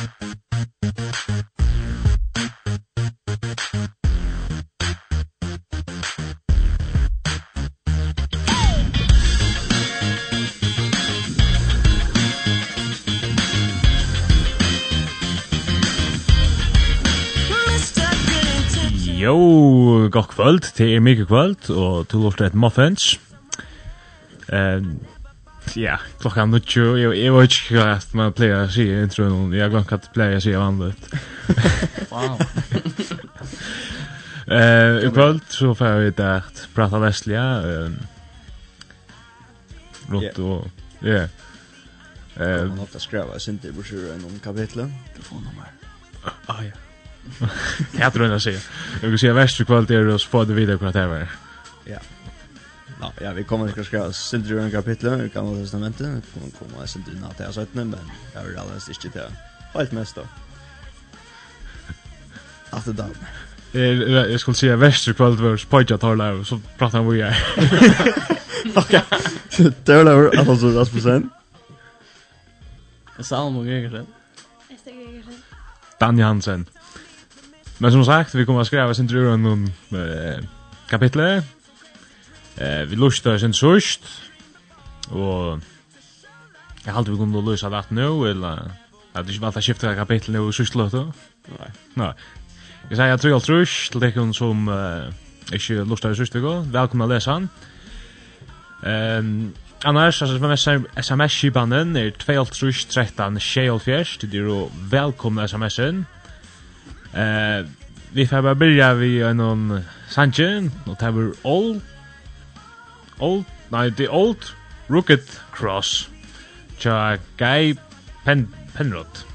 Jo, god kvöld, det er mykje kvöld, og to lort et muffins. Um, ja, klockan nu tjo, jag jag vet inte vad att man plejer sig i tror jag glömde att plejer sig vanligt. Wow. Eh, i kvöld så får vi att prata västliga eh runt och ja. Eh, man har skriva sin till brochyr en om kapitlet. Telefonnummer. Ah ja. Jag tror jag säger. Jag vill säga västliga kväll det är så får det vidare kunna ta Ja. Ja, ja, vi kommer ska skriva sildru en kapitlet i Gamla testamentet. Vi kommer komma sildru i natt här sötne, men jag vill alldeles inte till allt mest då. Att det där. Jag, jag skulle säga värsta kvällt var spajja tala och så pratar han vad jag är. Okej. Tala över alltså Rasmussen. Salmo Gregersen. Esther Gregersen. Danja Hansen. Men som sagt, vi kommer att skriva sin drur om eh, kapitlet. Eh, vi lustar sen sust. Og jeg halte vi kunne løsa det nå, eller at du ikke valgte å skifte kapittel nå i sust løtta. Nei. Nei. Jeg sier jeg tror alt trus til dere som uh, ikke lustar i sust vi går. Velkommen å lese han. Um, Annars, altså, som sms-skipanen er 2.13.6.4, det er jo velkomna sms-en. Eh, vi får bare byrja vi gjennom Sanche, og det er Old, Old, nei, The Old Rocket Cross tja Guy Pen Penrod.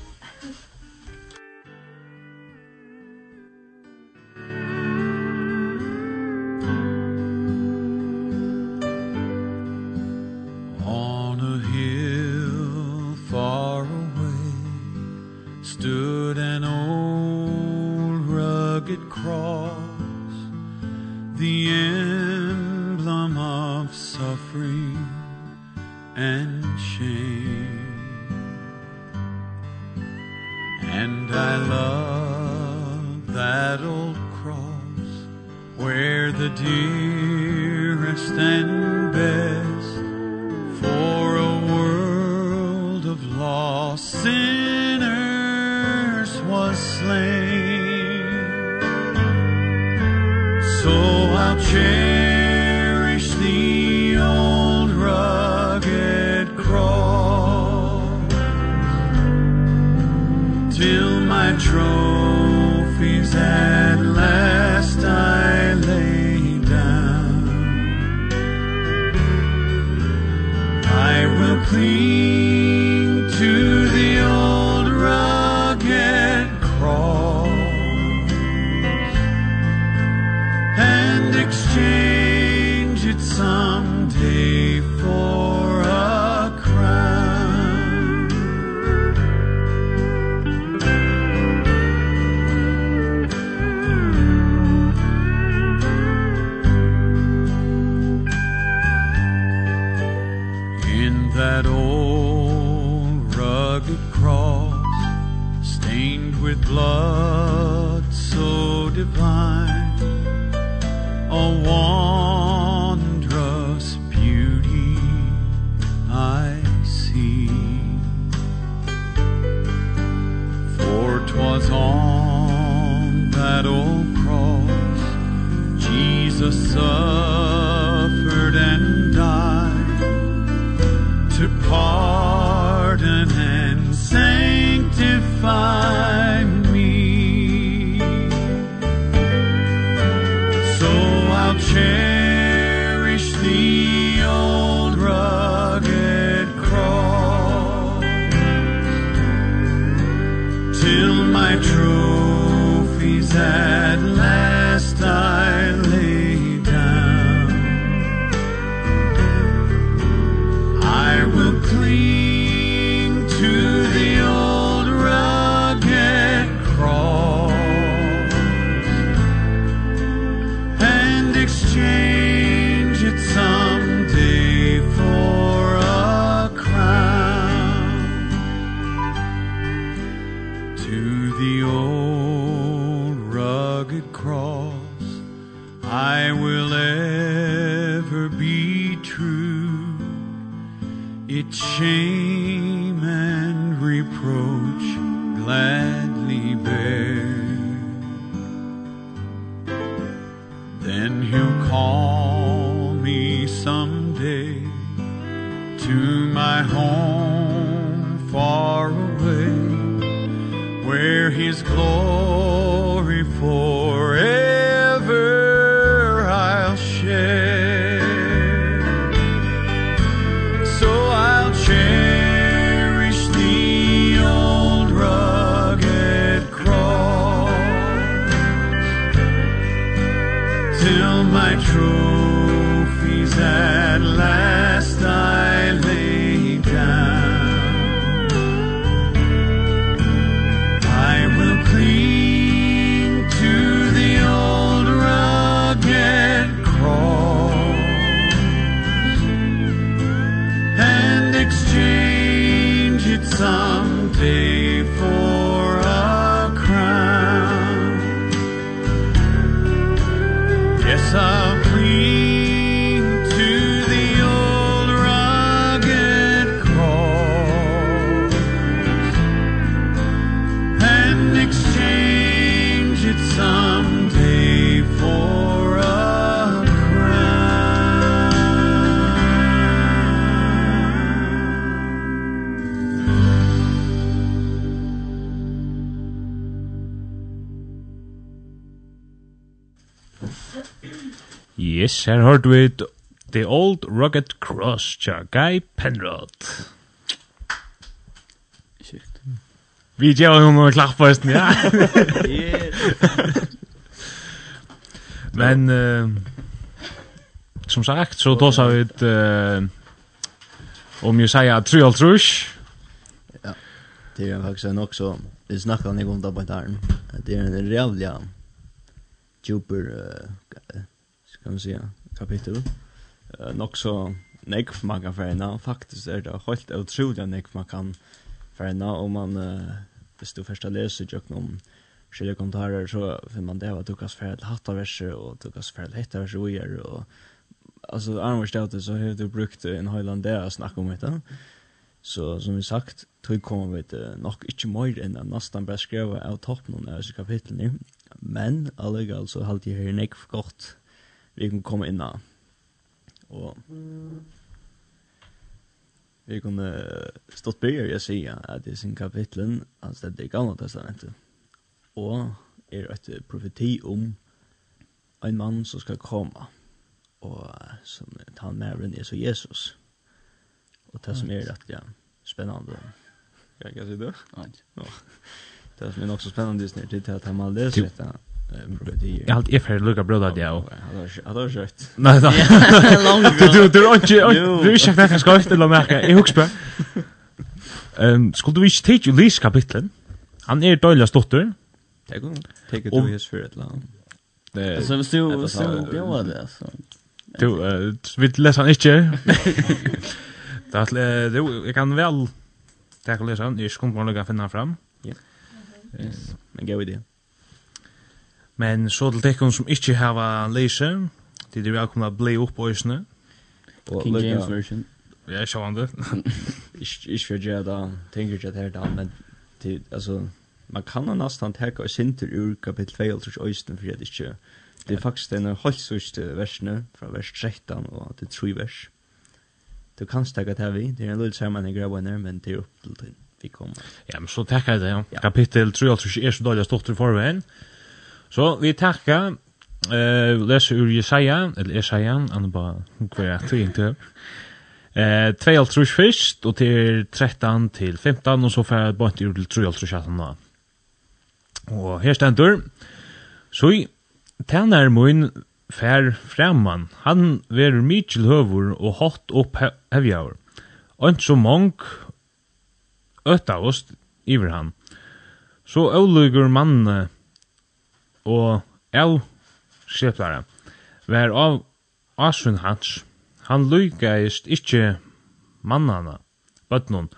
at last. Her hørte vi The Old Rugged Cross tja Guy Penrod. Sjukt. Vi gjør jo på høsten, ja. Men uh, som sagt, så tås sa vi ett uh, om jeg sier, trial trush. Ja. Det är faktiskt en också vi snackar ni om det på där. Det är en jävla djuper uh, kan man säga, kapitel. Eh nog så nek man kan förna Faktiskt är det helt otroligt nek man kan förna Om man, eh hvis du första läser jag om skilja kommentarer så för man det var tukas för förena hatta verser och tukas för förena till hittaverser och gör. Och, alltså, annars det så har du brukt en highland där att snacka om det. Så som vi sagt, tog kommer vi til nok ikke mer enn jeg nesten bare skrev av toppen av disse kapitlene. Men allegall så halte jeg her nekv godt vi kan komme inn og vi kan stått bygger jeg sier at i sin kapitlen han det i gamle testamentet og er et profeti om en mann som skal komme og som han den er så Jesus. Og det som er rett ja, spennende Ja, kan jeg si det? Nei. Det som er nok så spennende det er at han har lest dette. Jag har alltid för lucka bröda det och hade har skött. Nej då. Du du du inte du är inte kanske skött eller märka. Jag huxar. Ehm skulle vi inte ta Julius kapitlen? Han är dålig dotter. Tack hon. Tack det du för ett land. Det så så så bjöd det så. Du vi läser han inte. Det du jag kan väl ta och läsa. Jag kommer nog att finna fram. Ja. Men gå idé. Men så til tekken som ikke har lese, de er velkomna bli opp på oisne. King James version. Ja, jeg sjåan det. Ikke for jeg da, tenker ikke at her da, men til, altså, man kan nesten teka og sinter ur kapittel 2 og oisne, for jeg ikke, det er faktisk den holdsvurste versene, fra vers 13 og til 3 vers. Du kan stekka det her vi, det er en lille sammen i nær, men det er opp til vi kommer. Ja, men så tekka det, ja. Kapitel 3 og 3 er så dårlig stort i forveien, ja Så vi tackar eh uh, läs ur Jesaja eller Jesaja han bara kvar att inte. Eh 2 trus först och till 13 till 15 och så får jag bara till 3 trus chatten Och här ständer så tärnar mun fær framan, Han verur mykjel høvur og hot opp hevjaur. Ønt så mong øtta ost iver han. Så olugur mann og el skjeplare var av Asrun hans, han lykkeist ikkje mannana, bøtnun,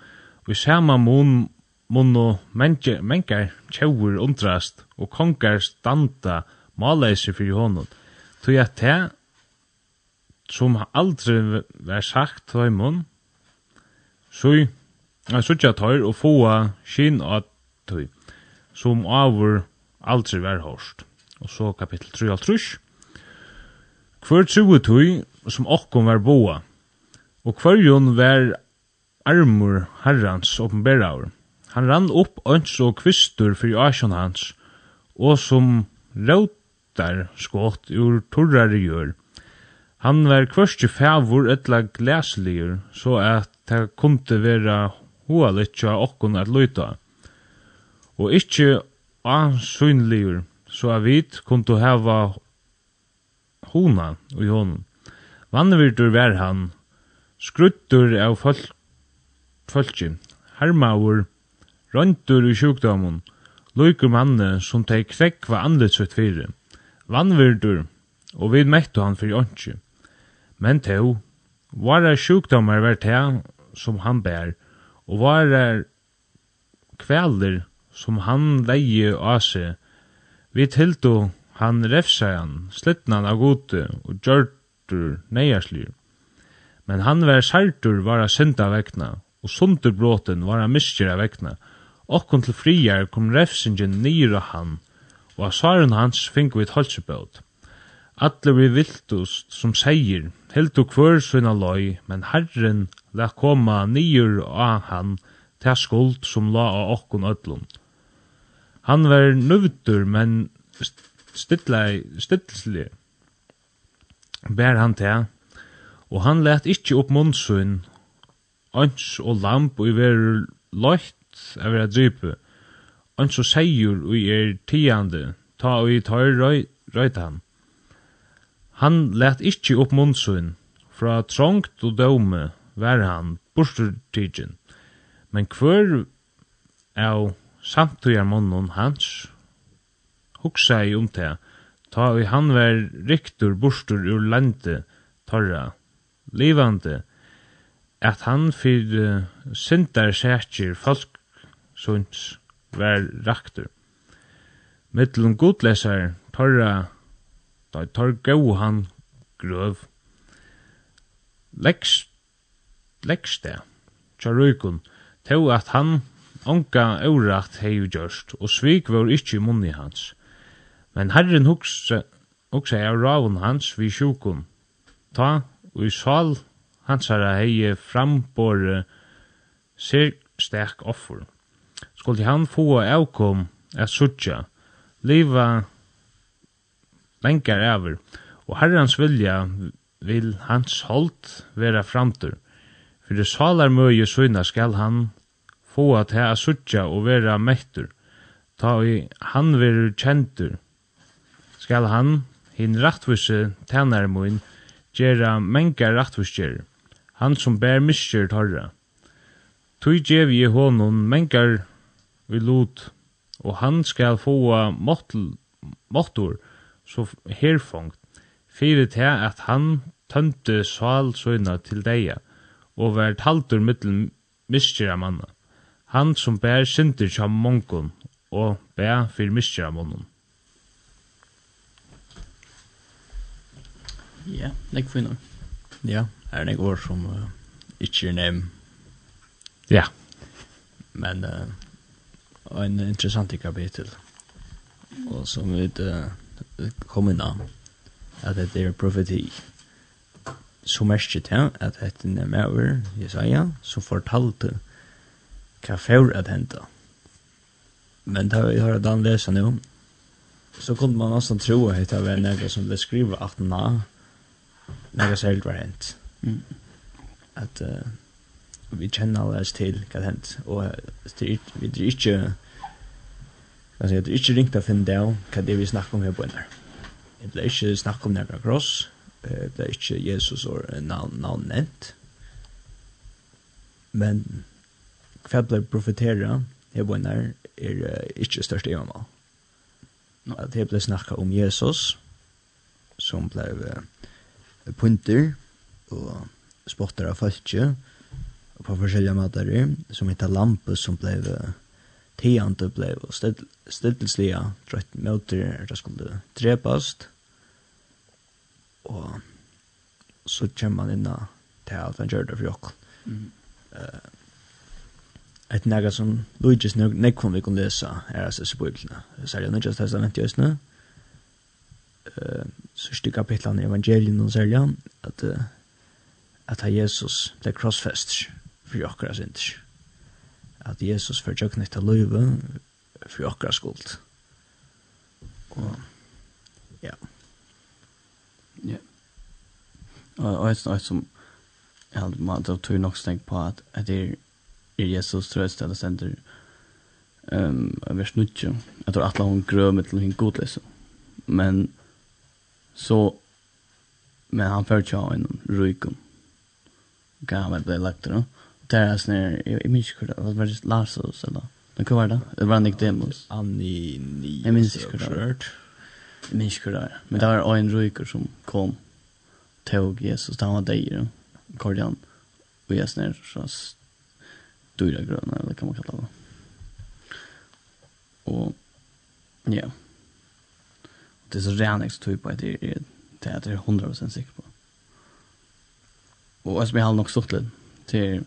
og i sama mun munno mennkar mengar tjauur undrast og kongar standa maleise fyrir honum. Tui at te som aldri var sagt tøy mun, sui, a suttja tøyr og fåa skinn at tøy, som avur aldri vær hårst. Og så kapittel 3 av trus. Hver true tui som okkom var boa, og hverjon var armur herrans oppenberaur. Han rann opp øns og kvistur fyrir asjon hans, og som rautar skott ur torrare gjør. Han var kvørstje fævur etla glæsligur, så at det kunde vera hoa litt okkom at løyta. Og ikkje ansynligur, så a vit kundu hava hona i honom. Vannvirtur var han, skruttur av folk, folki, hermaur, røntur i sjukdomun, loikur manne som teg kvekva andlitsut fyrir. Vannvirtur, og vi mettu han fyrir onki. Men teo, er sjukdomar var teo som han bær, og vara kvælir som han leie av seg. Vi tildo han refsajan, slittnan av gode og gjørtur neierslyr. Men han var sartur var av synda vekna, og sunderbråten var av miskjera vekna. Okkon til friar kom refsingen nyra han, og av svaren hans fink vi et holdsebøt. Atle vi viltust som seier, heldu kvør sina loi, men herren la koma nyr av han, til skuld som la av okkon ödlund Han var nøvdur, men stilla stillsli. Bær han til, og han let ikkje opp munnsun. ans og lamp og i ver løyt av vera drype, ans og seiur og i er tiande, ta og i tar røyt han. Han let ikkje opp munnsun. fra trångt og døme var han, borstertigjen, men hver av samtøyar munnen hans. Hugsa i om det, ta og han var riktur burstur ur lande, torra, livande, at han fyr uh, sindar sætjer folk sunds var raktur. Mittlum godlesar, torra, da tor gau han grøv. Leggs, leggs det, tja røykun, at han onka órætt hei gjørst, og svik var ikkje i munni hans. Men herren hugsa, hugsa av ravun hans vi sjukun. Ta, og i sal hansara hei frambore sér sterk offer. Skulle han få avkom at sutja, liva lengar over, og herrans vilja vil hans holdt vera framtur. Fyrir salar møye søyna skal han få at at suttja og vera mettur, ta i han verur kjentur. Skal han, hin rattvise tænare mun, gera menga rattvisger, han som bær miskjer torra. Tui gjev i honom mengar vi lot, og han skal få måttor, så herfongt, fyrir til at han tømte sal til deia, og var taltur mittel miskjera manna han som bær synder kja mongon, og bær fyrir av mongon. Ja, nek fyrir Ja, er nek år som uh, ikkje er nevn. Ja. Men uh, en interessant kapitel. Og som vi uh, kom inn av, at det er profeti. Så merkje til at det er en maver, Jesaja, som fortalte hva for at henta. Men da vi har Dan lesa nå, så kunne man nesten tro at det var noe som blev skriva att na, några särskilt var hent. Mm. At uh, vi kjenner alle oss till vad hänt. Och det, vi är inte, alltså jag är inte ringt att finna det vad det vi snackar om här på en henne. Det blir inte snack om några kross, det blir inte Jesus och namn, namn nämnt. Men kvæbler profetera hebrenar er uh, ikkje størst evna. No. At det ble snakka om Jesus, som ble uh, punter og spotter av falskje, og på forskjellige måter, som heter Lampus, som ble uh, teante ble og sted, stedelslige drøyt møter, det skulle drepast, og så kommer man inn til at han gjør det for jokken. Mm. Uh, et nega som Luigi's snög vi kan lesa er alltså så bibeln. Så jag testament i Østene. Eh så styr i evangelien och sälja att at ha Jesus ble krossfäst for jokkara sinter. At Jesus for jag knäckte løyve for jokkara skuld. Og ja. Ja. Og et som Ja, man då tror nog snägg på at det er er Jesus trøst eller sender um, vers 9 jeg tror at hun med til hun godløse men så men han fører ikke av en rykum gammel ble lagt det det er sånn jeg, jeg minns ikke hva det var Larsos eller Men hva var det? Det var Nicodemus. Anni, ni, jeg minns ikke hva det var. Jeg minns ikke hva det var. Men det var en ryker som kom, tog Jesus, da han var deg, kordian, og jeg snir, så dyra gröna eller kan man kalla det. Och ja. Det är så ren extra på att det är det är 100 säker på. Och SB har nog stått lite till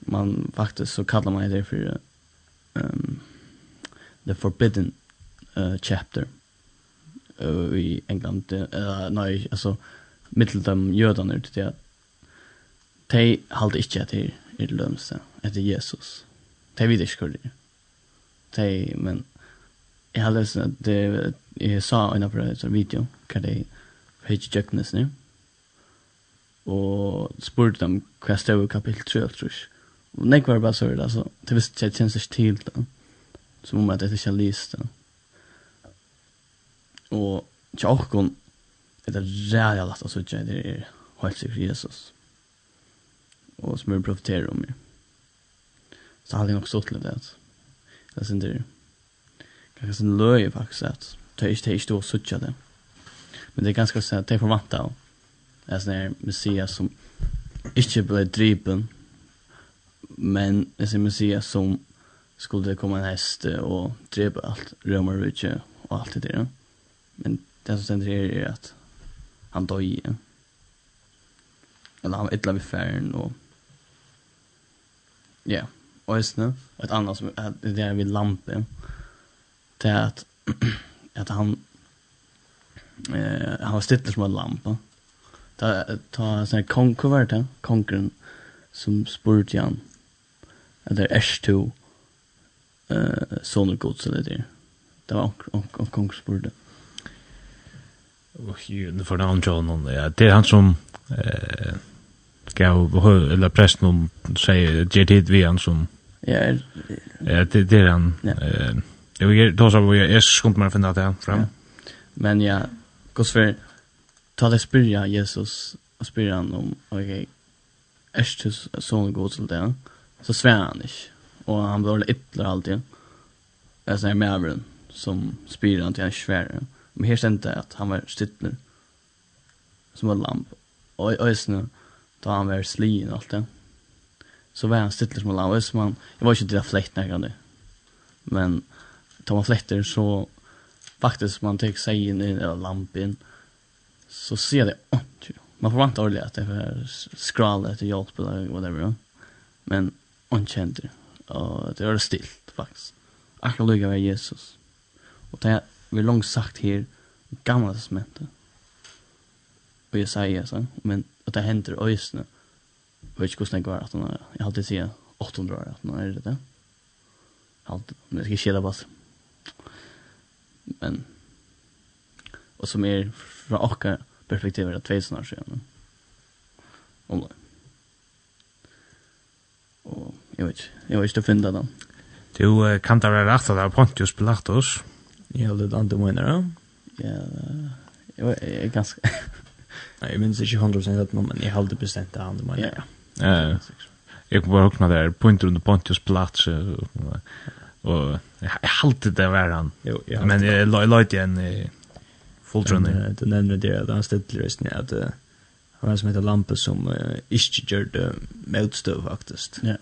man faktiskt så kallar man det för um, the forbidden uh, chapter uh, i England uh, nej alltså mitteldom jödarna ut det att de halte inte att det i det lømste etter Jesus. Det vet ikke hvor det er. Det men jeg har lest at det, jeg sa en av det video, hva det er, hva Jøknes nu. Og spurte dem hva jeg stod i kapittel 3, tror jeg. Og nek var bare så altså, det visste jeg kjennes ikke til det. Som om at jeg ikke har lyst det. Og tjokken, det er rævlig lagt å sitte, det er helt sikkert Jesus og som vil profitera om meg. Så hadde jeg nok stått litt det. att jag syns inte kanske sin løy faktisk at det er ikke det er ikke å suttja det. Men det er ganske sånn at det er förvanta av det er sånn her messias som ikke ble driven men en sån messias som skulle det komma en hest og drepa alt rømmer og ikke og alt det der. Men det som sender her er at han döjer. Eller han var illa vid färden och Ja, och just ett annat som är det är vid lampen. Det är att att han eh han var stittar som en lampa. Ta ta sån här konkurrent, konkurrent som spurte han. Eller S2 eh såna gods eller det. Det var och konkurrent Och ju för den John någon. Ja, det är han som eh gav eller prästen om säger JT tid vi han som ja det det är han eh jag vill ta så vad jag är skumt man finna det fram. Men ja kus för ta det spyrja Jesus och spyrja han om okej är du sån god till det? Så svär han inte. Och han blir ytterligare alltid. Alltså med mävren som spyr han till han svär men här stämde att han var stittler. Som var lamp. Och ösnen då han var slien allt det. Så var han stilt som han var man jag var inte där fläkt när det. Men tar man fläkter så faktiskt man tar sig in i lampen så ser det oh, man får vänta ordentligt att det är skrallet och hjälp eller whatever. Men onkänt det. Och det är stilt faktiskt. Akkurat lika med Jesus. Och det är vi långt sagt här gamla testamentet. Och jag säger så, men og det hender øysene. Jeg vet ikke hvordan det går, at han er, jeg alltid sier 800 år, at han er det det. Alt, men jeg skal ikke det bare. Men, og som er fra akkurat perspektivet er det 2000 år siden. Om det. Og jeg vet ikke, jeg vet ikke å finne det da. Du kan da være rett at det er Pontius Pilatus. Ja, det er andre mener, ja. Ja, jeg er ganske... Nei, jeg minns ikke 100% at men jeg halde bestemt det andre, men ja. Jeg kan bare hukna der, pointer under Pontius Plats, og jeg halde det var han, men jeg la ut igjen i fulltrønning. Du nevner det at han stedler i snitt at han var som heter Lampe som uh, ikke gjør det møtstøv faktisk. Ja.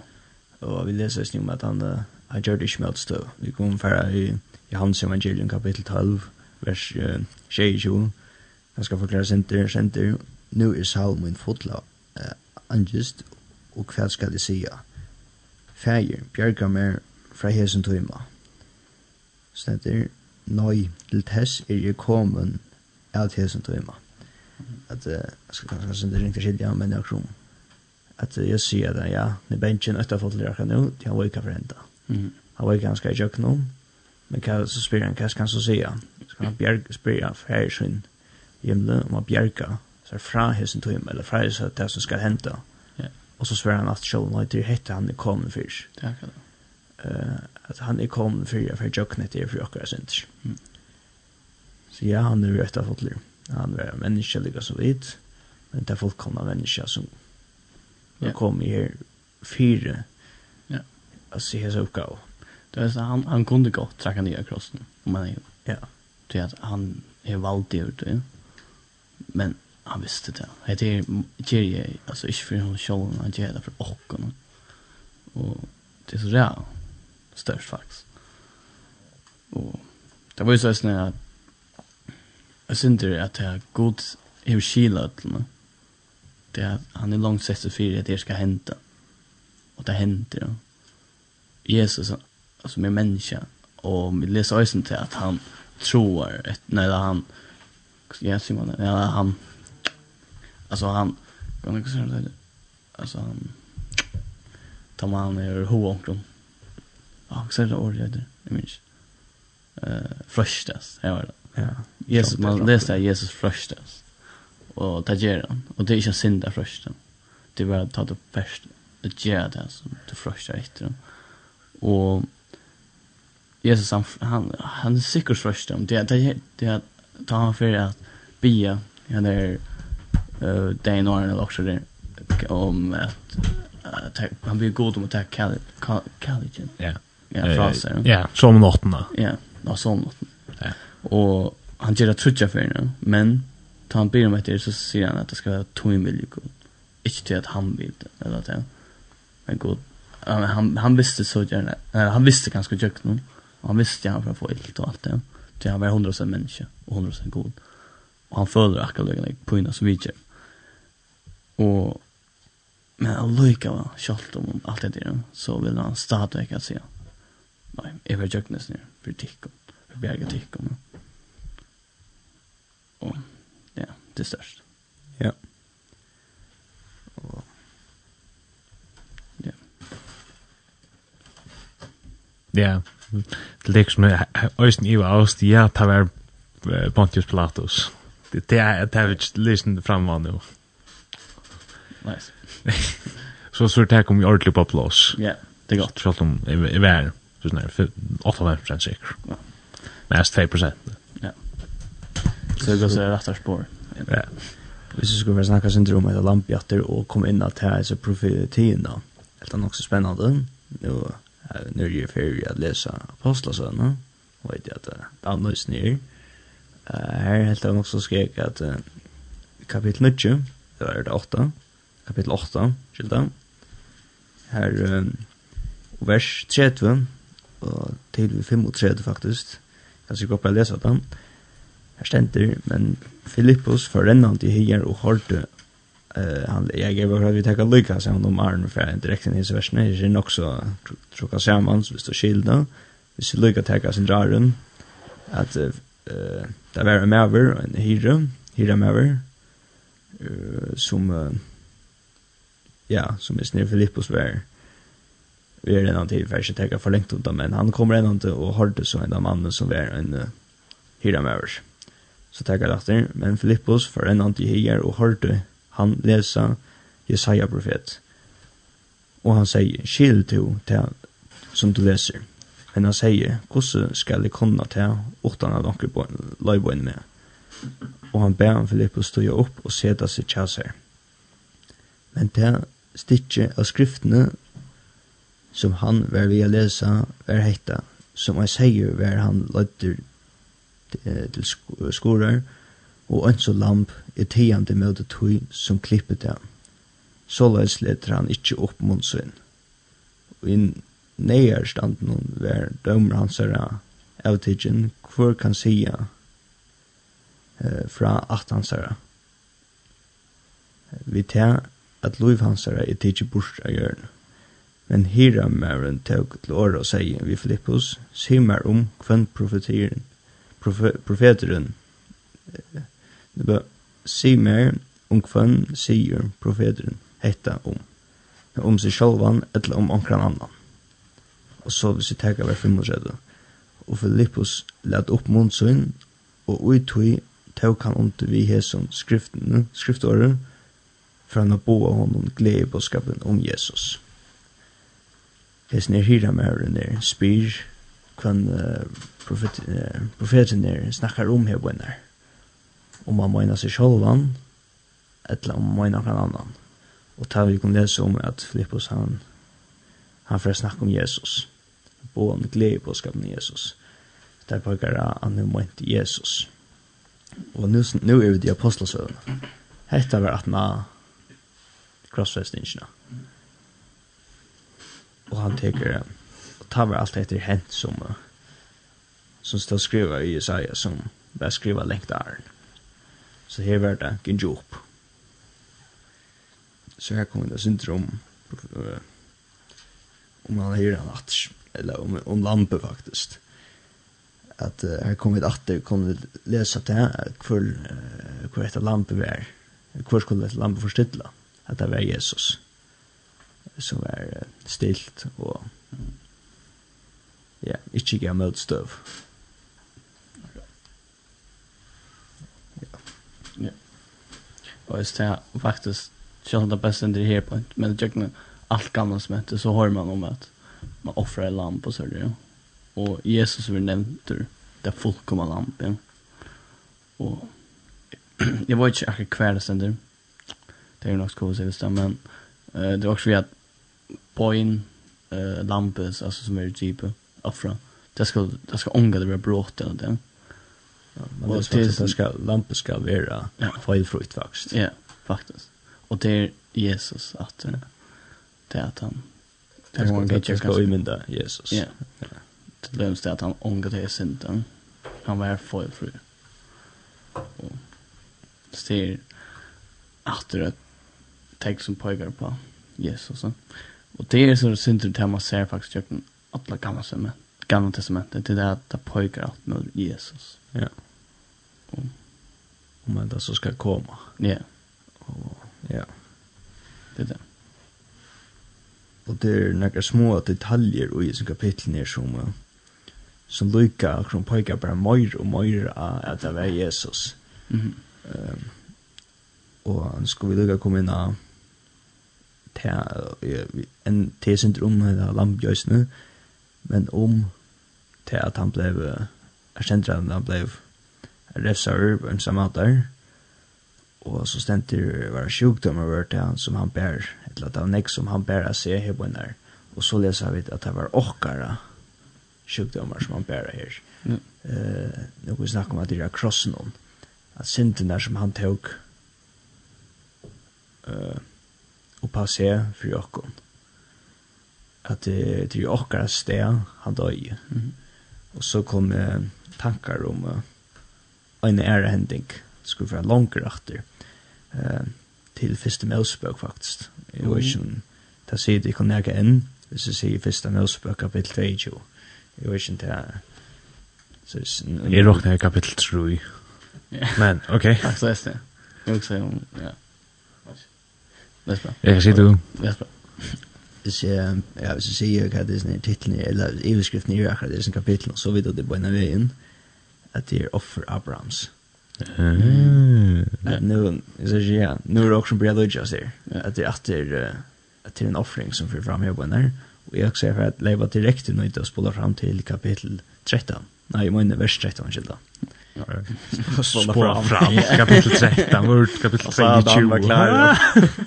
Og vi leser i snitt om at han han gjør det ikke møtstøv. Vi kommer fra i i hans evangelium kapittel 12, vers uh, 22, Jeg skal forklare senter, senter. Nå er salmen full av uh, angest, og hva skal jeg sija? Fæger, bjerga mer fra hesen tøyma. Senter, nøy, til tess er jeg komen av hesen tøyma. At, uh, jeg skal kanskje senter ringe skilja, men jeg krom. At uh, jeg sier at ja, når bensin etter fått lirka nå, til han vika for henta. Mm. Han var ikke ganske i jøkken om, men hva, så spyr han, hva skal han så sija? Skal han bjerga, spyr han, fæger sin, himle om att bjerga så er fra hesen till himmel eller fra hesen det som skal hente. Ja. Og så svär han at själv när det hette han er är kommen för. Tack då. Eh att han är kommen för för jocknet det for jag synd. Mm. Så ja, han er rett av fotlig. Han er en människa lika så vidt, Men det är fullkomna menneske som ja. kom i her fire Ja. å se hesa oppgave. Det är så han han kunde gå träcka ner krossen om man är. Ja. Det att han är vald ut, ja men han visste det. Det är Jerry, alltså inte för honom själv, han gör det för åkken. Och det är så där störst faktiskt. Och det var ju så snä att jag synte att det är god hur skila till mig. Det är, han är långt sett för att det ska hända. Och det händer. Ja. Jesus, alltså med människa. Och vi läser också till att han tror, att, nej, han ja, Simon, ja, han, alltså han, kan jag säga det, alltså han, tar man ner hoonklon. Ja, jag säger det ordet där, jag minns. Eh, fröstas, jag var det. Ja. Jesus, man läste att Jesus fröstas. Och det gör han. Och det är inte synda fröstan. Det är bara att ta det först, det göra det som du fröstar efter dem. Och Jesus han han han är säkert först om det det det tar han för att bia ja där eh eh det är också där om att han blir god om att ta collagen. Ja. Ja, fraser. Ja, som nåtna. Ja, och som nåtna. Ja. Och han ger att trutcha för nu, men tar han ber om det så säger han att det ska vara två miljoner. Inte till att han vill eller att Men god han han visste så gärna. Han visste ganska jukt nu. Han visste han för att få ett och allt det. Det han var 100% människa och 100% god. Mm og han føler akkurat løgene på innan som vidtjer. Og, men han lykker var kjalt om alt det der, så vil han stadig ikke si, nei, jeg vil gjøre nesten her, for tikk, for bjerget tikk, og, ja, det er størst. Ja. Og, ja. Det er liksom, jeg har øyne i hva avst, ja, det var Pontius Pilatus. Det det är det har lyssnat fram nu. Nice. så så det kommer ju ordentligt på plats. Ja, det är gott. Så om de är så när 85 säker. Ja. Mest 2 Ja. Så det går så rätt att spår. Ja. Hvis vi skulle snakke sin om eller lampjatter og komme inn at her er så profetien da. Det er nok så spennende. Nå er det jo ferdig å lese apostlesønne. Og vet jeg at det er noe snir her helt det nok så skrek at uh, kapitel 9, det var det 8, kapittel 8, skilta, her um, vers 30, og til 35 faktisk, jeg skal gå på å lese den, her stender, men Filippus forrennende i her og hårdte Uh, han jag gav för vi tar lucka så han de armen för en direkt i versen är ju också tråka samman så visst skilda. Vi skulle lucka ta sin drar att eh Det var en maver, en hyre, hyre maver, uh, som, uh, ja, som er snir Filippos var, vi er en av de færre tekker for lengt undan, men han kommer en av de og hørte så en av mannen som var en uh, hyre maver. Så tekker det men Filippos för en av de hyre og hørte han lesa Jesaja profet. Og han sier, skil to till som du leser. Men han säger, "Kosse skal det kunna ta utan att onkel på in med?" Och han ber han Filippus stå upp och sätta sig chaser. Men det stitche av skriftene som han var vi å lese, var hetta, som han sier var han lødder til skorer, og ønsk og lamp er tiende møte tog som klippet dem. Såleis leter han ikkje opp mot sin. Og inn Neier stand nun ver dømer hans er avtidgen hver kan sia eh, fra at hans er Vi tar at loiv hans er i tidsi burs av hjørn. Men hira mæren tåg til åra og sier vi Filippus, sier mer om kvann profetiren, profe, profeteren. Det var, sier mer om kvann sier profeteren hetta om. Om seg sjálvan, eller om omkran annan og så hvis vi teka hver 35. Og Filippus let opp mundsun og ui tui tåk han under vi hesson skriftene, skriftåret, for han har boa honom glede i bådskapen om Jesus. Hesen er hyra med høren er spyr, kvann uh, profet, uh, profeten er snakkar om her bønner, Om han møyna seg sjolvan, eller om han møyna kan annan. Og ta vi kun lese om at Filippus han, han får snakke om Jesus og en glede på skapen Jesus. Der pågår han nu ment Jesus. Og nu, nu er vi de apostelsøvene. Hette var at man krossfestingene. Og han teker, og tar var alt etter hent som, som står skriva i Jesaja, som bare skriva lengt der. Så her var det gynjop. Så her kom det syndrom om han her han at eller om, om lampe faktiskt. Att uh, här kommer vi att det kommer läsa det här kvar uh, kvar ett lampe var. Kvar skulle ett lampe förstilla att det var Jesus som var uh, stilt och ja, inte gav motstøv. Ja. Ja. Og det ser faktisk, selv om det beste det her på, men det er ikke alt gammelt som heter, så har man om at man offrar en lamp och så där. Och Jesus vill nämnt det fullkomna Ja. Och jag var inte akkurat kvar där. Det är nog något skål så det, men eh uh, det var också vi att poin eh uh, lampes alltså som är typ offra. Det ska det ska ånga det blir brått eller det. Ja, men det är det ska lampa ska vara ja. felfritt faktiskt. Ja, faktiskt. Och det är Jesus att det är att han Det var ganska ganska imynda Jesus. Ja. Det lämns att han ångrar det synden. Han var för fru. Och ser att det text som pekar på Jesus. Och det är så synd att man ser faktiskt jag kan alla gamla sömme. Gamla testamentet till det att det pekar allt med Jesus. Ja. Och om det så ska komma. Ja. Och ja. Det är det og det er några små detaljer i sin kapitlen her som som lykka som pekar bara mer og mer av at det var Jesus. Mm -hmm. um, og han skulle vi lukka komme inn av en tesinter om det lampjøsene, men om til at han blev erkjentra at han blev refsar på en samater, og så stenter var sjukdommer var til han som han bær eller det var nek som han bæra seg hebøyner. Og så leser vi at det var åkara sjukdomar som han bæra her. Mm. Uh, Nå vi snakke om at det er krossen om. At synden der som han tåg uh, oppa seg for åkken. At det, det er åkara sted han døy. Mm. Og så kom uh, tankar om uh, en ærehending skulle være langer etter. Uh, til første Mosebøk faktisk. Jeg vet ikke om det sier det kan jeg enn, hvis jeg sier første Mosebøk kapittel 22. Jeg vet ikke om det er... Jeg råkner i kapittel 3. Men, ok. Takk så det. Jeg vil si om, ja. Jeg kan si du. Hvis jeg, ja, hvis jeg sier hva det er sånne titlene, eller overskriften i akkurat det er sånne kapitlen, så vet du det på en av veien, at det er offer Abrahams. Att nu så ja, nu är det också bra logik där. Att det efter att till en offring som för fram här på när och jag ser för att leva direkt nu inte spola fram till kapitel 13. Nej, men vers 13 skilda. Spola fram kapitel 13, vart kapitel 22 var klar.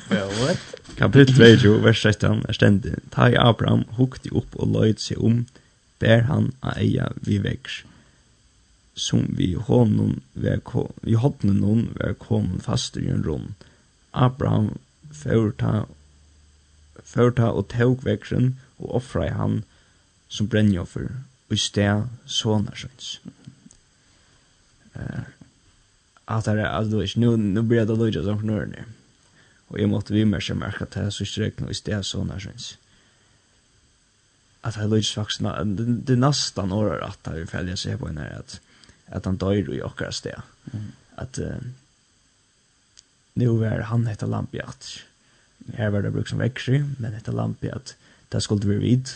Ja, what? Kapitel 22 vers 13 stendig. Ta Tai Abraham hukte opp og löjde seg om ber han eia vi vägs som vi honom var vi hodnen hon var kom fast i en rom. Abraham förta förta och tog växeln och offra i han som brännjoffer och i stä sonar sjöns. Eh, att det är alltså nu, nu blir det lojda som knurr ner. Och jag måtte vi mer som märka att det här så sträckna och i stä sonar sjöns att det lyder faktisk det, det nästan året at det er ferdig å se på henne at at han dör i okkara sted. det. Mm. Att uh, nu er han hette lampjat. Her var det bruk som växer, men hette lampjat. det skulle vi vid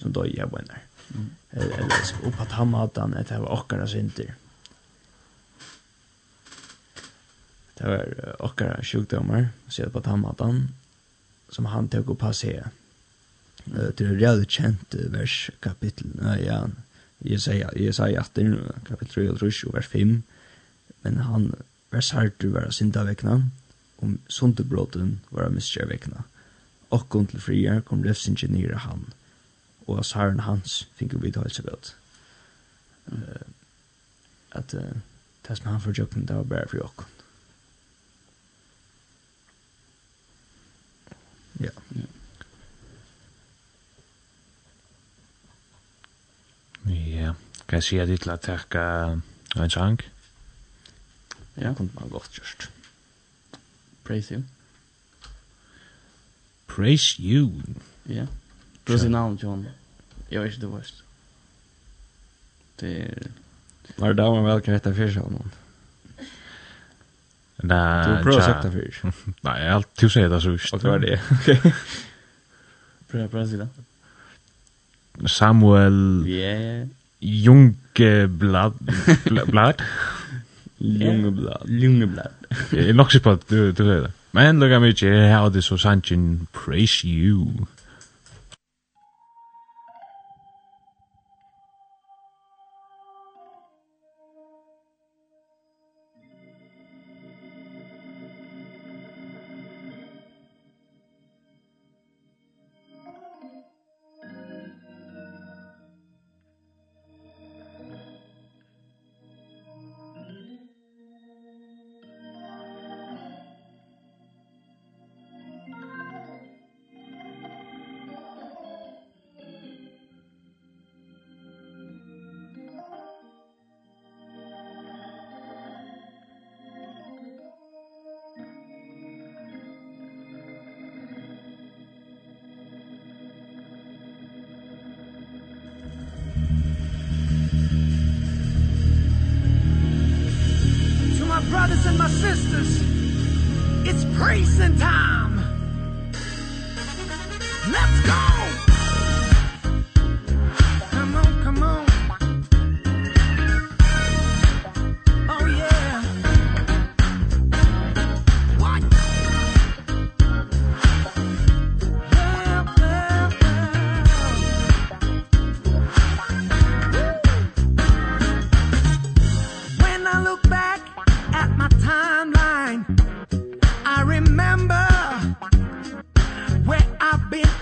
som dör jeg vänner. Mm. Eller så upp att han hade han ett var okkara synder. Det var uh, okkara sjukdomar så på att han hade han som han tog upp på sig. Det är kjent uh, vers kapitel. Nej, ja jeg sier, jeg sier at den, kapitel 3 og 3 og vers 5, men han, vers hartu var synda vekna, om sundebroten var av miskja vekna. Okkon til friar kom refsingi nere han, og av herren hans finko vid halsa godt. Uh, at uh, det som han forjøkken, det var bare for okkon. Ja. Yeah. yeah. Ja, kan jeg si se dit la takka en sang? Ja, kunne man godt just. Praise you. Praise you. Ja. Du sin navn, John. Jeg vet ikke inte vad det er... Var det man vel kan heta fyrir sig någon. Nej. Du prövar fyrir. Nei, jeg har alltid säger det så visst. Och det var det? Pröva å si det. Samuel yeah. Ljungblad Blad? Ljungblad Ljungblad Jeg er nok sikker på at du, du det. Men lukka mykje, jeg har det så sannsyn Praise you.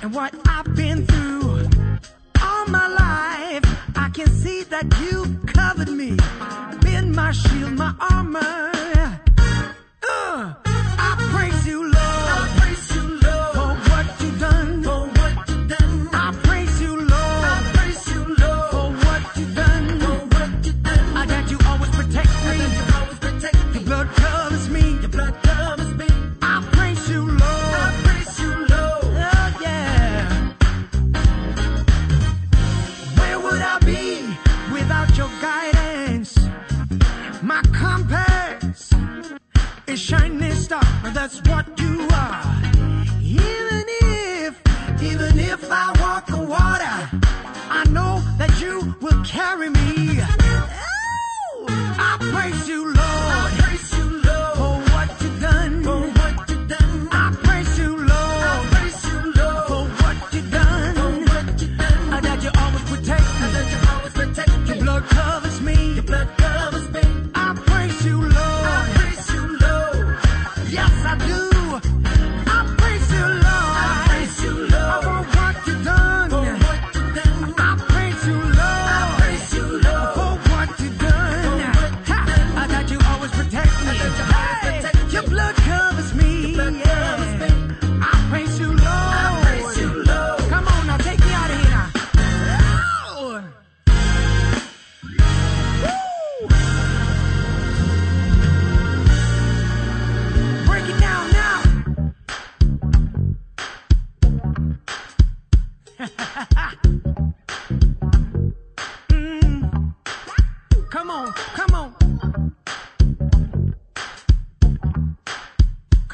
and what I've been through all my life. I can see that you covered me. Been my shield my armor.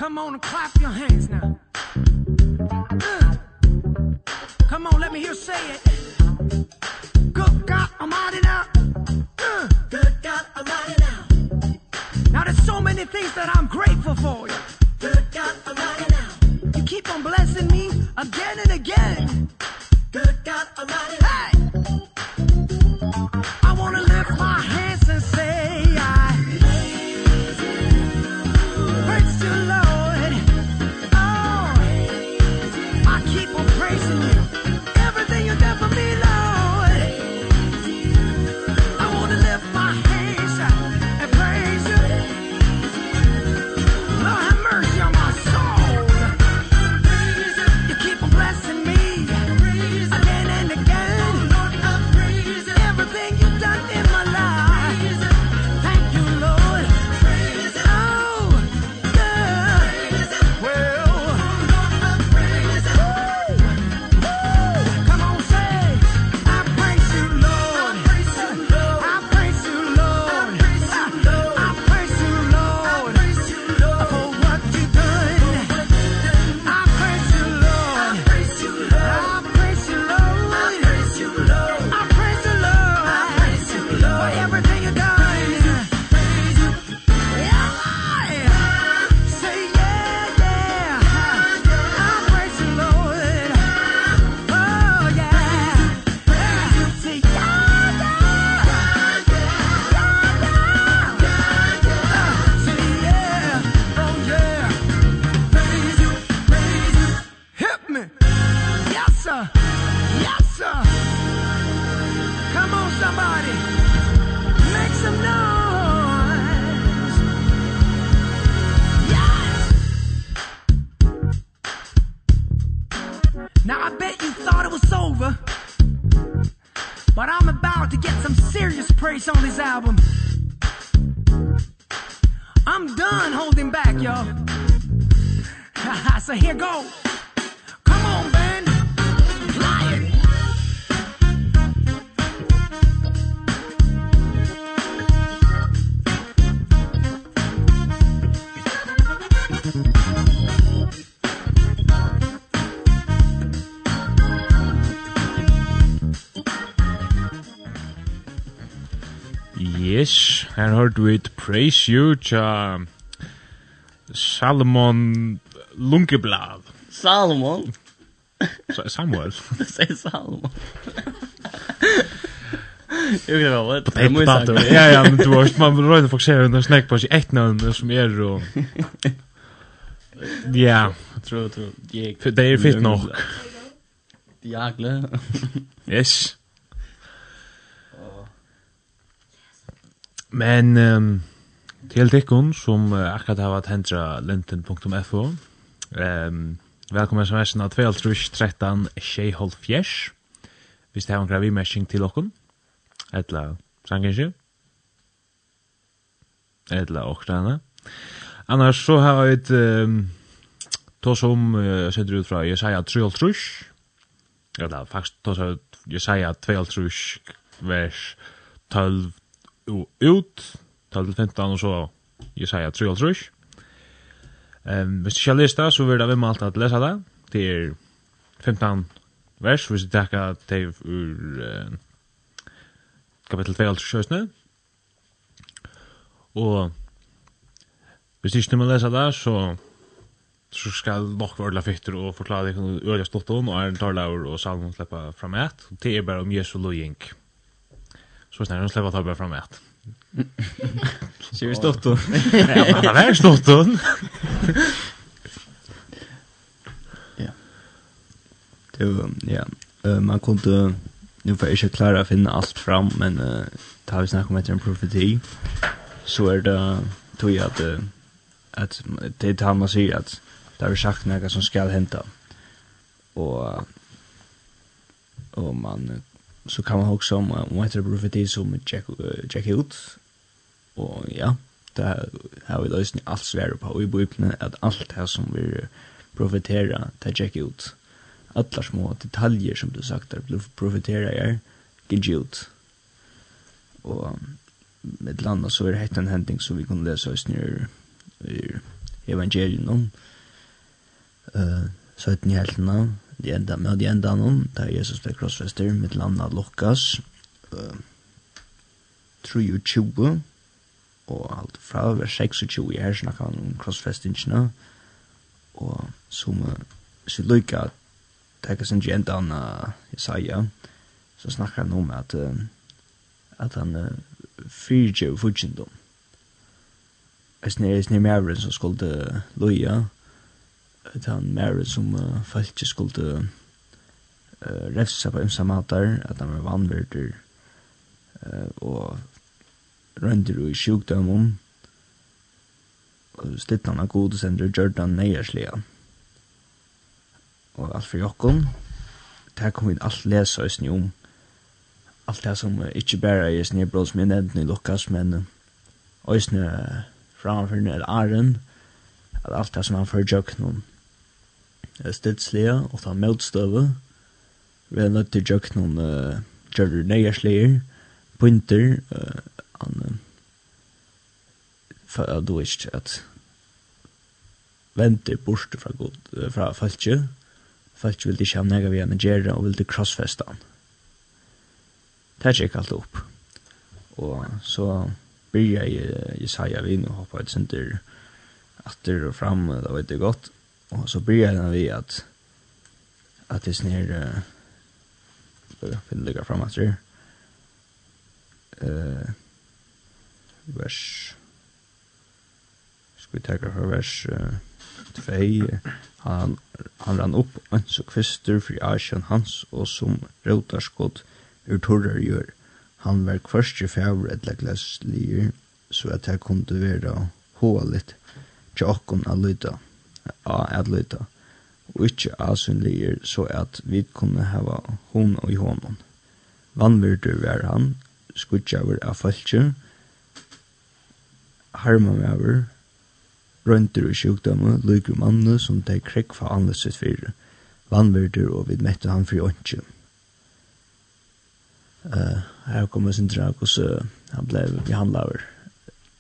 Come on and clap your hands now. Uh. Come on, let me hear you say it. Good God, I'm out and. Uh. Good God, I'm out and. Now there's so many things that I'm grateful for you. Good God, I'm out and. You keep on blessing me again and again. hørt við Praise You tja Salomon Lunkeblad. Salomon? Samuel. Det Säg Salomon. Jag vet inte vad det är. Måste. Ja ja, men du har man rör fokusera under snack på sig ett namn som är och Ja, tror tror. Det är fint nog. Diagle. Yes. Men um, til tikkun som uh, akkurat har vært hendra linten.fo um, Velkommen som versen av 12.13 Sheihol Fjers Hvis det har en gravimersing til okkun Etla sangenskje Etla okkrana Annars så har vi et um, to som uh, sender ut fra Jesaja 3.3 Eller faktisk to som Jesaja 2.3 vers 12 og ut, tal til 15 og så Jesaja 53. Um, hvis du ikke har lest det, så vil det være alt at lese det. Det er 15 vers, hvis du takker det ur uh, kapittel 2 og kjøsene. Og hvis du ikke må lese det, så så skal nok være fitter og forklare det kan øye stått om, og er en tarlaur og salmon slipper fram et. Det er bare om Jesu lojink. Så snart nu släpper ta bara fram ett. Ser vi stått då? Ja, men det är stått hon. Ja. Det ja. Man kunde, nu får jag inte klara att finna allt fram, men uh, tar vi snacka om ett en profeti, så är det, tror jag att, uh, att det är det man säger att det har sagt något som ska hända. Och, och man så kan man också om om heter det profeti som check check ut. Och ja, det har vi lösning allt svär på i bibeln att allt här som vi profetera ta check ut. Alla små detaljer som du sagt där profetera är get ut. Och med landa så är det hett en händing som vi kunde läsa oss snur i evangelium om. Eh, så att ni helt namn de enda, med de enda noen, der Jesus ble krossfester, mitt land av Lukas, uh, 23, og alt fra vers 26 her snakker han om krossfestingene, og som uh, så lykker at det er ikke enda han Jesaja, så snakker han om at, uh, at han uh, fyrtjøver fyrtjøver fyrtjøver fyrtjøver fyrtjøver fyrtjøver fyrtjøver fyrtjøver fyrtjøver utan mer som uh, falske skulle uh, refsa på ymsa matar, at han var vannverder uh, og røndir i sjukdømum og stittan av godesender Jordan Neyerslia og alt for jokken. Der kom vi alt lesa i sni om. Alt det som uh, ikkje bæra i sni brot som jeg nevnte i Lukas men uh, og i sni uh, framfor nere aren at alt det som han fyrir jøkken stedslige og ta motstøve. Vi er nødt til å gjøre noen uh, gjøre nøyerslige, pointer, uh, an, for at du ikke at venter bort fra, god, uh, fra falskje. Falskje vil ikke ha nega vi enn gjøre, og vil det krossfeste han. Det er ikke alt opp. Og så byrja jeg Jesaja vi og hoppa et sinter atter og fram, det var ikke godt. Og så börjar vi at at det snär eh uh, finliga framåt så. Eh vers vi tenke för vers 2. Uh, han, han rann opp en så kvister fri asjen hans og som rotarskott ur torrar gjør. Han var kvarstje fjavr etla glaslier så at jeg kom til vera hoa litt til okkon a lyda av at lyta, og ikkje asynligir så at vi kunne hava hon og i honom. Vannvirdur var han, skudjaver av falskje, harmamever, røyntur og sjukdømme, lygur mannu som teg krekk for anleset fyrir, vannvirdur og vi mette han fyrir åndsje. Uh, her kommer sin drag, og så han blei Det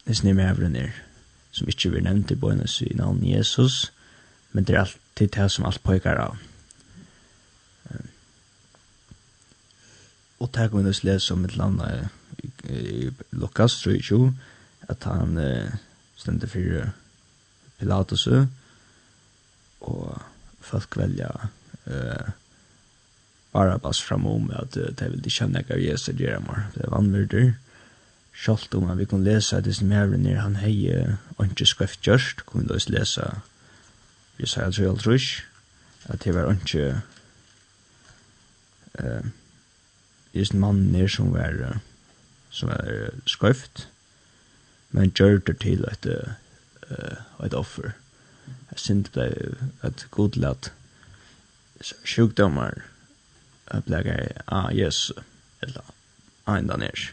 nesten med mevren er som ikke blir nevnt i bøynes i navn Jesus, men det er alltid det som alt pågår av. Og det kommer vi til å om et land i Lukas, tror jeg ikke, at han stendte for Pilatus, og folk velja uh, Barabbas framom at uh, det vil de kjenne ikke av Jesu Jeremar, det er vanvurder. Sjalt om at vi kunne det som er mævrenir han hei ikke skrift gjørst, kunne vi lesa vi sier altså helt rusk, at det var ikke eh, disse nere som var som var skrift, men gjør det til et, uh, et offer. Jeg synes det ble et godlatt sjukdommer jeg ble gøy, ah, yes, eller, ah, enda nere.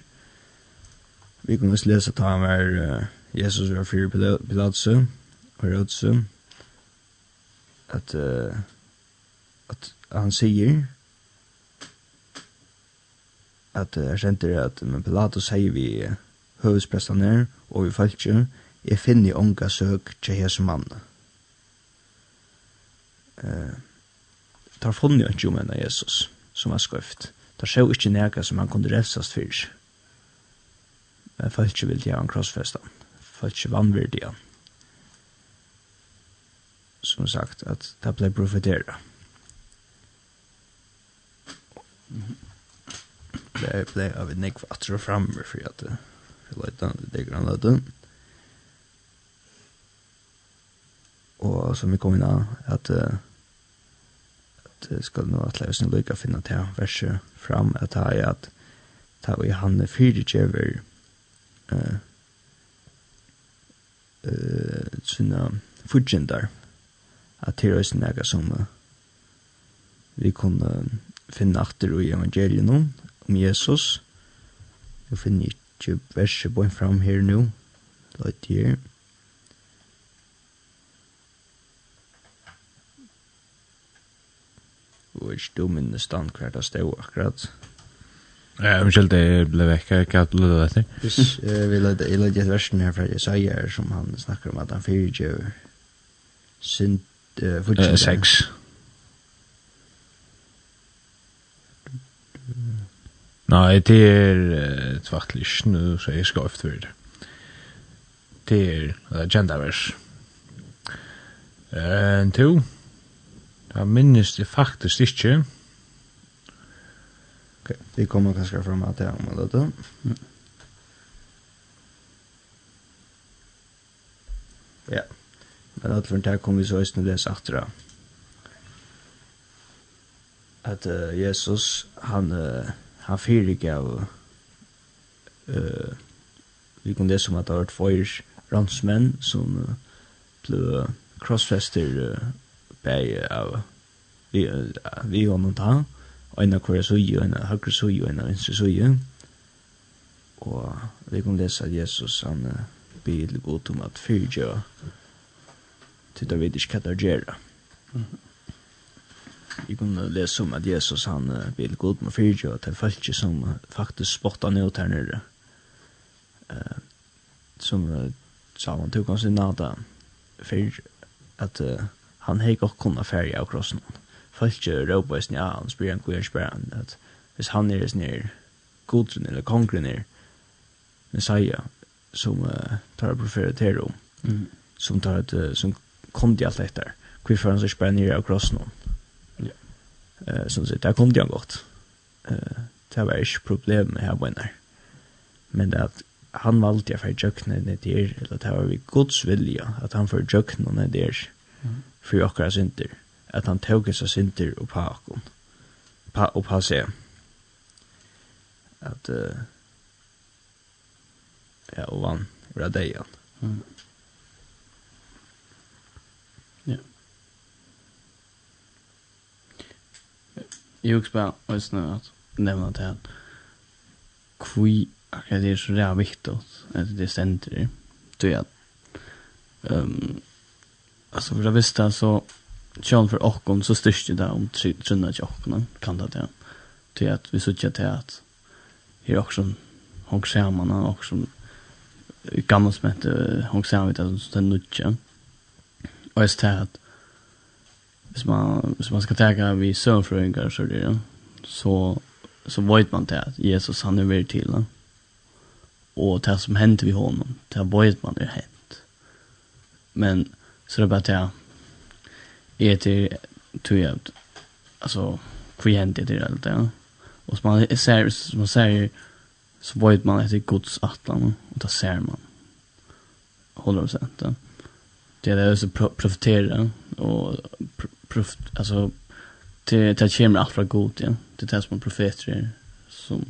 Vi kan også lese ta han var Jesus var fyr Pilatus og Herodes at, uh, at han sier at jeg uh, kjente at men Pilatus sier vi uh, høvesprestene og vi falskje jeg finner unga søk til Jesu mann. Uh, tar funnet ikke om Jesus som var er skrift. Tar sjå ikke nærke som han kunne refsast fyrir men folk ikke vil gjøre en krossfestan. Folk ikke vanvirdige. Som sagt, at det ble profeteret. Det ble av en nekva atter framme, for at det løyte han til det grann Og som vi kom inn av, at det skal nå at løysen lykka finna til verset fram, at det er at det er han fyrir kjever eh uh, sina fudgendar at det er nega som uh, vi kunne finne atter i evangelien om Jesus. Jeg finner ikke verset på en fram her nå. Litt her. Og ikke du minnes stand hver det stod akkurat. Ja, men unnskyld, det ble vekk. Hva ble det etter? Vi lette et versen her fra Jesaja, som han snakker om at han fyrir jo synd... Eh, sex. Nei, det er tvattelig nu så jeg skal efter det. Det er gendavers. Eh, to. Da minnes det faktisk ikke. Okay. Vi kommer kanskje fram til det om litt. Mm. Ja. Men alt for det kommer vi så østene les etter At uh, Jesus, han, uh, han fyrer av uh, vi kunne lese om at det har vært fyrer ransmenn som uh, ble crossfester uh, bei av vi, uh, vi og noen tann. Mm en av hver suje, en av høyre suje, en av venstre suje. Og vi kan lese at Jesus han ber til god om at fyrtjø til da vet ikke hva det gjør. Vi kan lese om at Jesus han ber til god om at fyrtjø til folk som faktisk spotta ned her nere. Uh, som sa han tog hans i nada for at uh, han hei godt kunna ferie av krossen. Mm Falske råpa i snja, han spyr han hver spyr han, at hvis han er snir, godren eller kongren er, Messiah, som uh, tar proferet til om, mm. som tar et, uh, som kom til alt etter, hvorfor han så spyr nere av krossen hon. Ja. Uh, som sier, det kom til han godt. Uh, det var ikke problemet her på henne. Men det at han valgte jeg for jøkne ned der, eller det var vi gods vilja, at han for jøkne ned der, for åkere synder at han tog seg synder og på akkon. Pa og på seg. At, uh, ja, og vann ur Mm. Ja. Jeg husker bare, og jeg snøy at, nevna til han, kvi, akkurat det er så rea viktig, at det stender, tror jeg, um, altså, for det visste, så, tjón för okkon så styrst det om trunna til okkon kan det det til at vi sutja til at her okkon hong saman okkon gammal som heter hong saman det att det nudja og jeg steg at hvis man, hvis man skal tega vi søvnfrøyngar så det så så vet man til at Jesus han er veri til han og det som hendte vi honom det vet man er hent. Men så det er bare til at är till tror jag alltså kvient det allt ja. Och så man ser man ser så vet man att Guds atlan och där ser man. Håller oss inte. Det är det som profetera och prof alltså det det kommer allt från Gud ja. Det är som profeter som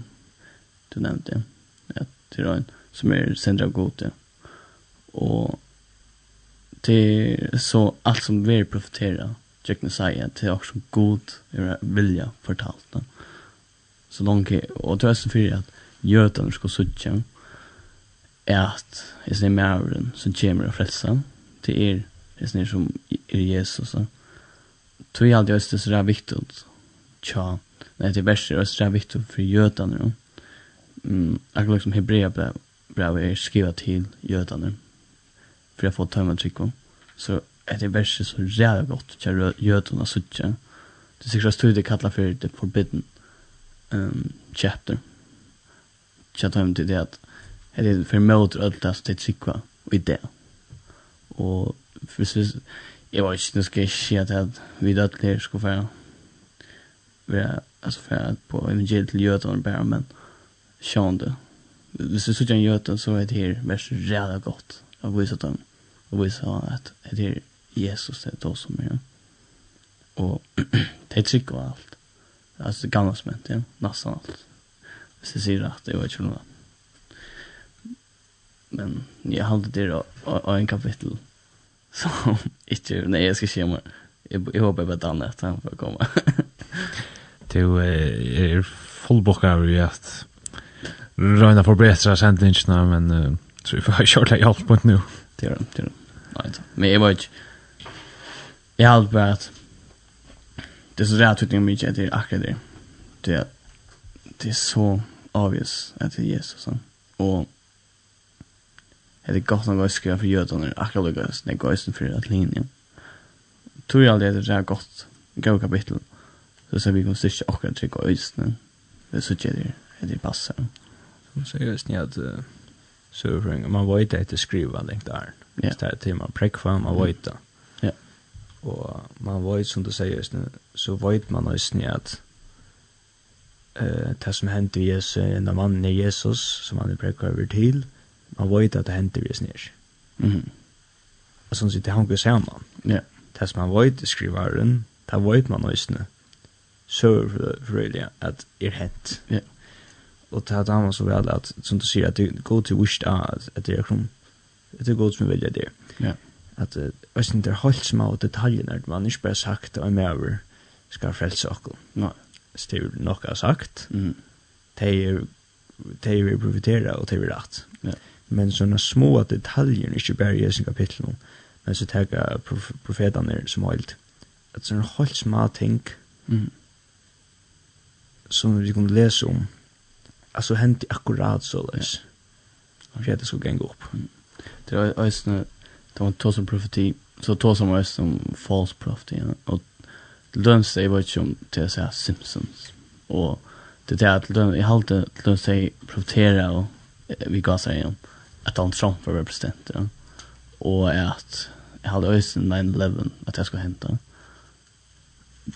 du nämnde. Ja, det är en som är sänd av Gud ja. Och det är så allt som vi profeterar jag kan säga att det är också god vilja fortalt no? så långt och trösten för att jötarna ska sutja är att det är märren som kommer och frälsa det är det är som är Jesus tror jag alltid att det är så viktigt tja nej det är värst det är så viktigt för jötarna mm, akkurat som hebrea brev är skrivet till jötarna för jag får ta tömma tryck Så är det bäst så jävla gott att jag jötarna suttja. Det sig just det kallar för the forbidden um, chapter. Jag tar till det att det är för mot allt det som tryckva och idé. Och för så jag var inte ska shit att vi det där ska få vara alltså för att på evangeliet till jötarna bara men sjönde. Hvis du sitter en jötan så er det her värst jävla godt Jag visar dem. Mm og vi sa at det er Jesus det er då som er. Og det er trygg og alt. Altså det gamla som ja, nesten alt. Hvis jeg sier at det var ikke noe. Men jeg halte det av en kapittel som ikke, nei, jeg skal ikke Jeg, jeg håper jeg bare danner at han får komme. Du er fullbokka av i at Røyna forbättra sendingsna, men uh, så vi får köra hjälp på nu. Det gör det, det gör det. Nei, men jeg var ikke... Jeg hadde bare at... Det er så rett utning mye at det er akkurat det. Det er, det er så obvious at det er Jesus. Så. Og det er godt nok å skrive for jødene, akkurat det er gøysen for at linjen. Tror jeg aldri at det er godt, Gå kapittel. Så ser vi kan styrke akkurat trygg og. Det er så kjedelig, det er passet. Så jeg synes at uh, man var ikke etter skriva lengt der. Yeah. Så det är man präckvar, man vet vojtar. Ja. Og man vet, som du sier, just nu, så vet man også ni at uh, det som hänt vid Jesus, när mannen är Jesus, som han er präckvar över til, man vet at det hendte i Jesus ner. Mm. Och sånt sitter han går sammen. Ja. Yeah. Det som man vet i skrivaren, det vet man også nu. Så för att er hänt. Ja. Yeah. Och det här damas så väl att, som du säger, att det går till visst att det är kromt det er godt som vilja det. Ja. At jag syns det är helt små detaljerna man ikke bare sagt att en över ska frälsa oss. Nej. Det er nok har sagt. Mm. Det er det er profitera og det er rett. Ja. Men såna små detaljer ikke bare i sin kapitel nå, Men så tenker prof profetene som helt. At sånne holdt små ting. Mm. Som vi kunne lese om. altså hent akkurat så løs. Ja. Och jag hade så gänga. Mm det är ösna de tar som profeti så tar som är som false prophet ja. Och löns det vad som till så Simpsons. Och det där att lön i det lön säg profetera och vi går så igen att han Trump var president ja. Och att jag hade ösen 9-11 att det skulle hända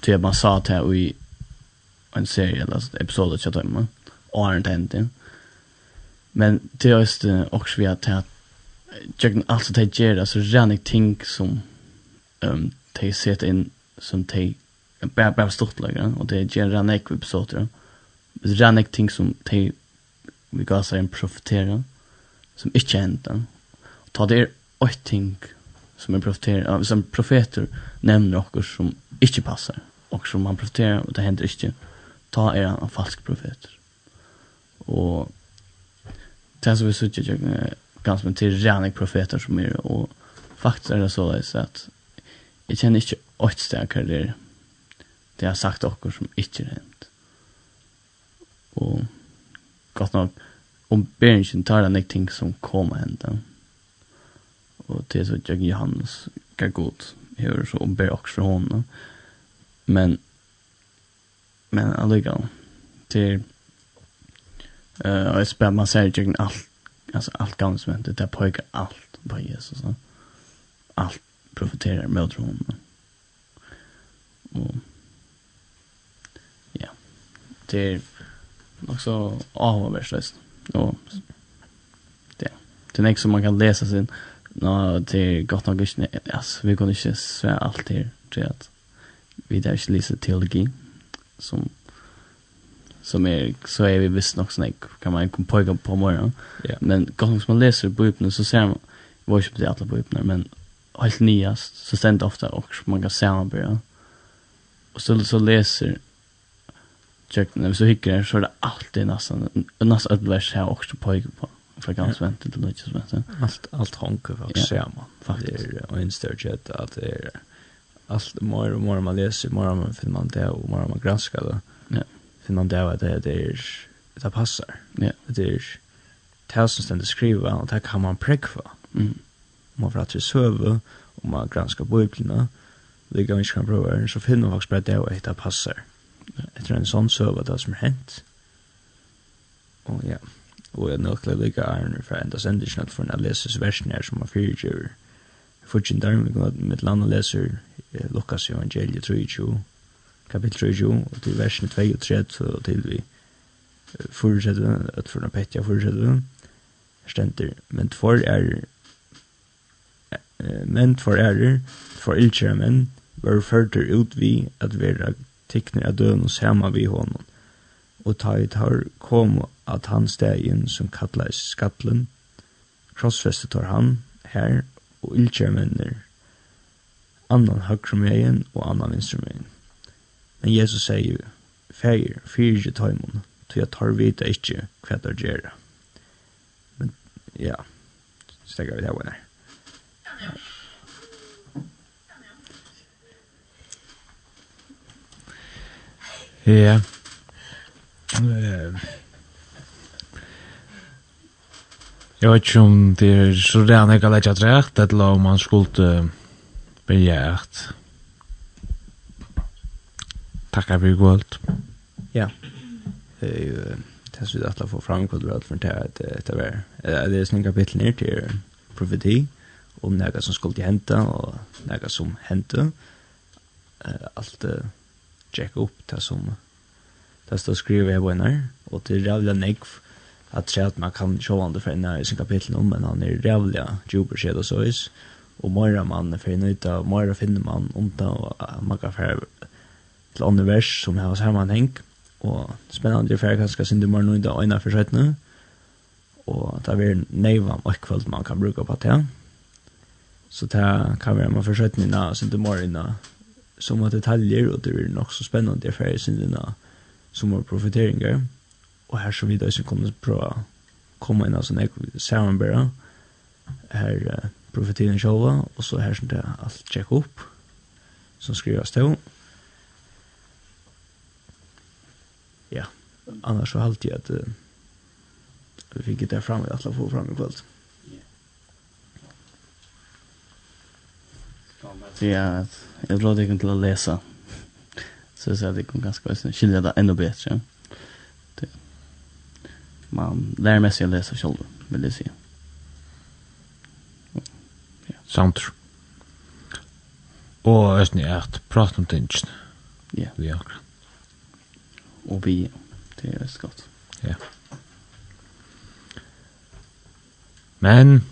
till att man sa till att jag i en serie eller episode att jag tar med och har inte hänt men det är just också vi att jag alltså det ger alltså rena ting som ehm um, de sätter in som de bara bara stort lägger och det ger rena episoder. Rena ting som de vi går så en profetera som inte händer. Ta det ett ting som en profeter som profeter nämner och som inte passar och som man profeterar och det händer inte ta är en falsk profet. Och det som vi sitter jag ganska mycket till rena profeter som är och faktiskt är det så att jag känner inte åt starkare det det har sagt också som inte är hänt. Och gott nog om Beringen tar den ett ting som kommer hända. Och det är så att jag Johannes kan gå ut så om Ber också för honom. Men men alligevel. Det är Uh, og jeg spør, man ser ikke alt alltså allt gamla som hände, där pågår allt på Jesus. Så. Allt profeterar med honom. Och ja, det är också avvärslöst. Och det, det är inte som man kan läsa sin Nå, det er godt nok ikke, altså, vi kan ikke svære alt her, til at vi der ikke lyser teologi, som som är så är vi visst nog snäck kan man komma på på morgonen. Yeah. Men gång som man läser Bibeln så ser man vad som det alla Bibeln men helt nyast så ständ ofta och man kan se man börja. Och så så läser jag när så hickar så är det alltid nästan nästan ett vers här också på på för ganska vänt till lite så Allt allt honke vad ser man faktiskt och en stödjet att det är allt mer och mer man läser mer man mer filmar det och mer man granskar det. Ja finna det att det er det passar. Ja. Det er det som stendet skriva og det kan man prekva. Mm. Man får att søve, og man granskar biblarna. Det kan vi ikke kan prøve, så finner man faktisk bare det og det passar. Etter en sånn søve, det som er hent. Og ja. og jeg nøkla lika er lika iron för ända sändningen för leses versen her som man fyrtjur. Fortsätt där med med landa läser Lukas evangeliet 3:2 kapitel 3 og til versen 2 og 3, og til vi fortsetter at for Petja forutsetter, stender, men for er, men for ærer, for ilkjære menn, var førter ut vi at vera tikkner av døden og sama vi honom, og ta i tar kom at han stegin som kallais skatlen, krossfestet tar han, her, og ilkjære menner, annan høyre og annan venstre Men Jesus sier, Feir, fyrir ikke tøymon, til jeg tar vita ikke hva det gjør». Men, ja, stekker vi det her. Ja. Jeg vet ikke om det er så rene jeg kan lage at rett, eller om man skulle begynne at tackar vi gott. Ja. Eh det så att få fram vad det för det det var. Det är snygga kapitel ner till profeti om något som skulle hända och något som hände. Eh allt checka upp det som det står skrivet i webinar och det rävla negg att säga att man kan se andra för när i sin kapitel om men han är rävla djupare sked och sås och mera man för nöjda mera finner man om det och man kan för til andre vers som har sammanheng, og spennende er ferdig kanskje sin dummer noen da øyne for skjøttene, og det er neiva om kvöld man kan bruka på det. Så det kan være man for skjøttene og sin du inna som har detaljer, og det er nok så spennende er ferdig sin dummer som har profiteringer, og her så videre så kommer prøve å komme inn, altså når jeg sammenbærer, her uh, profetieren sjølva, og så her som det alt tjekk opp, som skrivas til, annars så halt jag att uh, vi fick det fram i alla få fram i kväll. Ja, jag tror det kan till att läsa. Så så det kan ganska skilja det ännu bättre. Det. Man lär mig sig att läsa själv, vill jag säga. Ja. Samt. Og æstni at prata om tingene. Ja. Vi akkurat. Og vi, ja. Det er veldig godt. Ja. Men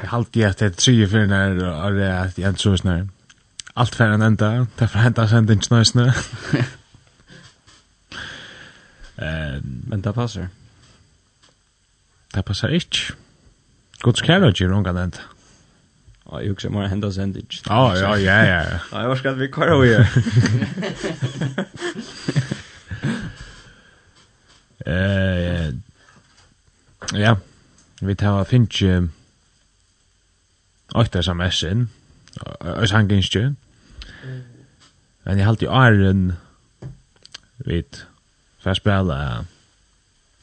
jeg halte at det er tre för när og det er at jeg tror sånn snär. Allt för en enda, därför hända sen inte snö snö. Eh, men det passer. Det passar inte. Guds kärlek är någon enda. Ja, jag också mer hända sen inte. Ja, ja, ja, ja. Ja, jag ska vi köra över. Eh ja. Vi tar finch åtta sms in. Eg hang ikkje. Men jeg halte jo æren iron for å spela.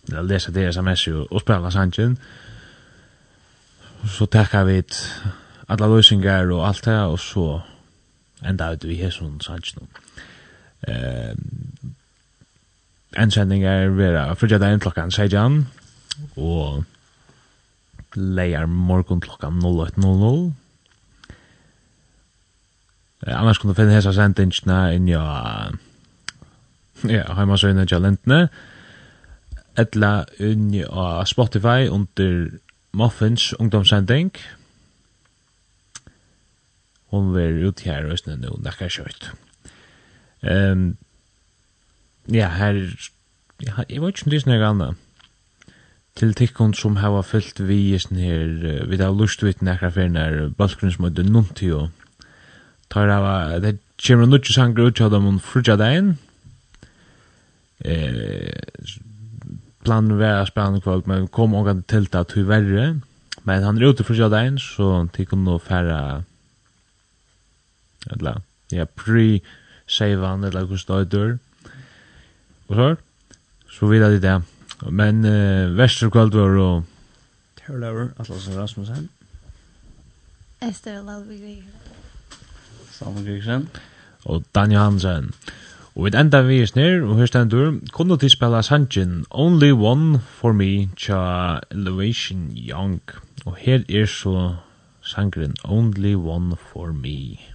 eller leser det sms jo, og spela sannsyn. Så takka vi alla løsingar og alt det, og så enda ut vi hesson sannsyn. Eh, endsendingar vera fyrja dagen klokkan 16 og leier morgun klokkan 08.00 Annars kunne du finne hessa sendingsna inn ja ja, heimasøyne til lentene etla inn ja Spotify under Muffins ungdomssending. Hon ver ut her og snø nu, nekkar kjøyt. Ehm um, ja, her, ja, jeg vet ikke om det er sånn annet. Til tikkund som hava fyllt vi i sånn her, vi har lust vitt nekra fyrir nær balkgrunn som er nuntio. Tar hava, det kommer nutje sanger ut av dem om frutja dagen. Eh, planen var spennende kvalt, men kom ångan til det til verre. Men han er ute frutja dagen, så tikkund nå færa, eller, ja, pre-savan, eller hos døydur. Ja og så, så videre det der. Men uh, Vesterkvald var og... Terlauer, Atlas Rasmussen. Esther Lalvig Salman Gregersen. Og Dan Johansen. Og vi enda vi er snir, og her stendur, kunne til spela sanjen Only One For Me tja Elevation Young. Og her er så sangren Only One For Me.